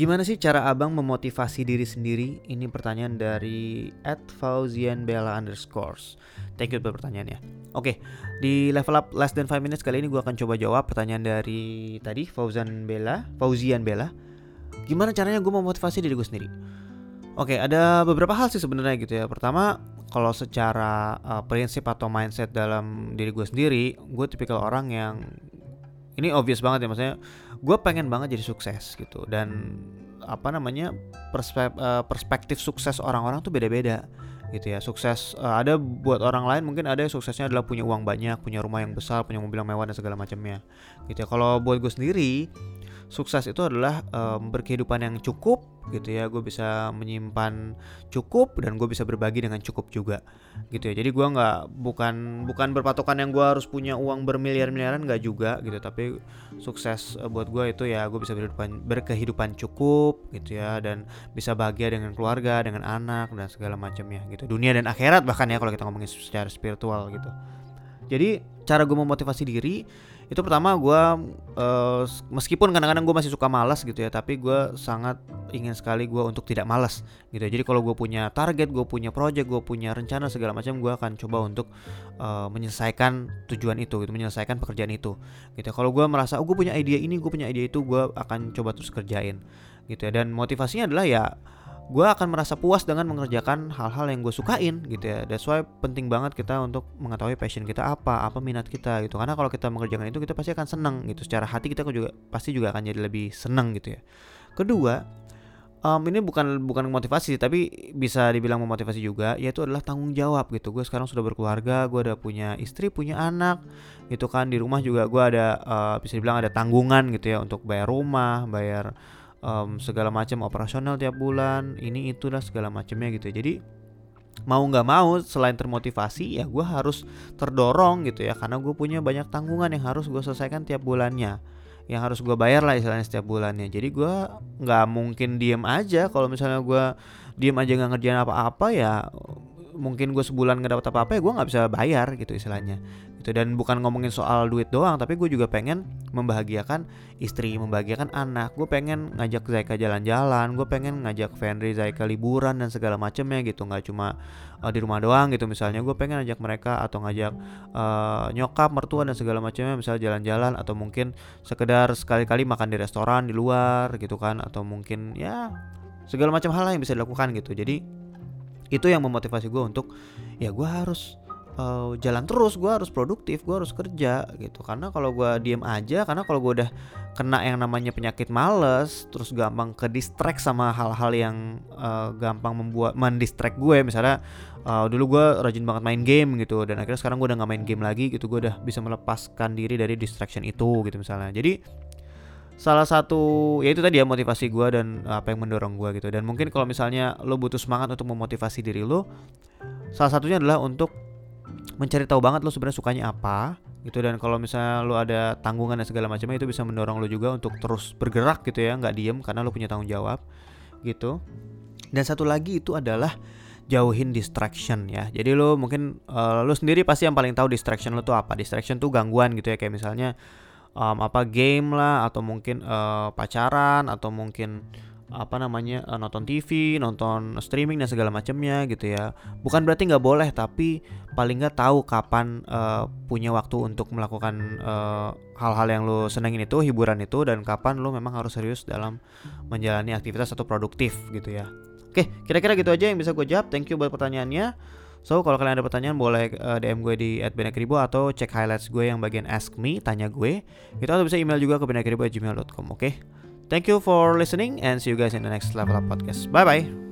Gimana sih cara abang memotivasi diri sendiri? Ini pertanyaan dari at Fauzian Bella underscores. Thank you buat pertanyaannya. Oke, di level up less than 5 minutes kali ini gue akan coba jawab pertanyaan dari tadi Fauzan Bella, Fauzian Bella. Gimana caranya gue memotivasi diri gue sendiri? Oke, ada beberapa hal sih sebenarnya gitu ya. Pertama, kalau secara uh, prinsip atau mindset dalam diri gue sendiri, gue tipikal orang yang ini obvious banget ya maksudnya gue pengen banget jadi sukses gitu. Dan apa namanya perspektif, uh, perspektif sukses orang-orang tuh beda-beda gitu ya. Sukses uh, ada buat orang lain mungkin ada yang suksesnya adalah punya uang banyak punya rumah yang besar punya mobil yang mewah dan segala macamnya gitu ya. Kalau buat gue sendiri sukses itu adalah um, berkehidupan yang cukup gitu ya. Gue bisa menyimpan cukup dan gue bisa berbagi dengan cukup juga gitu ya. Jadi gue nggak bukan bukan berpatokan yang gue harus punya uang bermiliar-miliaran nggak juga gitu. Tapi sukses uh, buat gue itu ya gue bisa berkehidupan berkehidupan cukup gitu ya. Dan bisa bahagia dengan keluarga dengan anak dan segala macamnya gitu. Dunia dan akhirat bahkan ya kalau kita ngomongin secara spiritual gitu. Jadi cara gue memotivasi diri itu pertama gue uh, meskipun kadang-kadang gue masih suka malas gitu ya tapi gue sangat ingin sekali gue untuk tidak malas gitu ya. Jadi kalau gue punya target gue punya project gue punya rencana segala macam gue akan coba untuk uh, menyelesaikan tujuan itu gitu menyelesaikan pekerjaan itu gitu ya. Kalau gue merasa oh gue punya ide ini gue punya ide itu gue akan coba terus kerjain gitu ya. Dan motivasinya adalah ya gue akan merasa puas dengan mengerjakan hal-hal yang gue sukain gitu ya. That's why penting banget kita untuk mengetahui passion kita apa, apa minat kita gitu. Karena kalau kita mengerjakan itu kita pasti akan seneng gitu. Secara hati kita juga pasti juga akan jadi lebih seneng gitu ya. Kedua, um, ini bukan bukan motivasi tapi bisa dibilang memotivasi juga yaitu adalah tanggung jawab gitu gue sekarang sudah berkeluarga gue udah punya istri punya anak gitu kan di rumah juga gue ada uh, bisa dibilang ada tanggungan gitu ya untuk bayar rumah bayar um, segala macam operasional tiap bulan ini itulah segala macamnya gitu ya. jadi mau nggak mau selain termotivasi ya gue harus terdorong gitu ya karena gue punya banyak tanggungan yang harus gue selesaikan tiap bulannya yang harus gue bayar lah istilahnya setiap bulannya. Jadi gue nggak mungkin diem aja. Kalau misalnya gue diem aja nggak ngerjain apa-apa ya mungkin gue sebulan nggak dapat apa-apa ya gue nggak bisa bayar gitu istilahnya gitu. Dan bukan ngomongin soal duit doang tapi gue juga pengen membahagiakan istri membahagiakan anak. Gue pengen ngajak Zaika jalan-jalan gue pengen ngajak Fenry Zaika liburan dan segala macemnya gitu. Nggak cuma uh, di rumah doang gitu. Misalnya gue pengen ngajak mereka atau ngajak uh, nyokap mertua dan segala macamnya misalnya jalan-jalan atau mungkin sekedar sekali-kali makan di restoran di luar gitu kan atau mungkin ya segala macam hal yang bisa dilakukan gitu. Jadi itu yang memotivasi gue untuk ya gue harus uh, jalan terus gue harus produktif gue harus kerja gitu. Karena kalau gue diem aja karena kalau gue udah kena yang namanya penyakit males terus gampang ke distract sama hal-hal yang uh, gampang membuat mendistract gue misalnya uh, dulu gue rajin banget main game gitu dan akhirnya sekarang gue udah nggak main game lagi gitu. Gue udah bisa melepaskan diri dari distraction itu gitu misalnya. Jadi salah satu ya itu tadi ya motivasi gue dan apa yang mendorong gue gitu. Dan mungkin kalau misalnya lo butuh semangat untuk memotivasi diri lo salah satunya adalah untuk mencari tahu banget lo sebenarnya sukanya apa gitu. Dan kalau misalnya lo ada tanggungan dan segala macamnya itu bisa mendorong lo juga untuk terus bergerak gitu ya. Nggak diem karena lo punya tanggung jawab gitu. Dan satu lagi itu adalah jauhin distraction ya. Jadi lo mungkin uh, lo sendiri pasti yang paling tahu distraction lo tuh apa. Distraction tuh gangguan gitu ya. Kayak misalnya um, apa game lah atau mungkin uh, pacaran atau mungkin apa namanya uh, nonton TV, nonton streaming dan segala macamnya gitu ya. Bukan berarti nggak boleh, tapi paling nggak tahu kapan uh, punya waktu untuk melakukan hal-hal uh, yang lo senengin itu, hiburan itu, dan kapan lo memang harus serius dalam menjalani aktivitas atau produktif gitu ya. Oke, kira-kira gitu aja yang bisa gue jawab. Thank you buat pertanyaannya. So kalau kalian ada pertanyaan boleh DM gue di @benakribo atau cek highlights gue yang bagian ask me, tanya gue. Gitu atau bisa email juga ke benakribo@gmail.com. Oke. Okay? Thank you for listening and see you guys in the next level up podcast. Bye bye.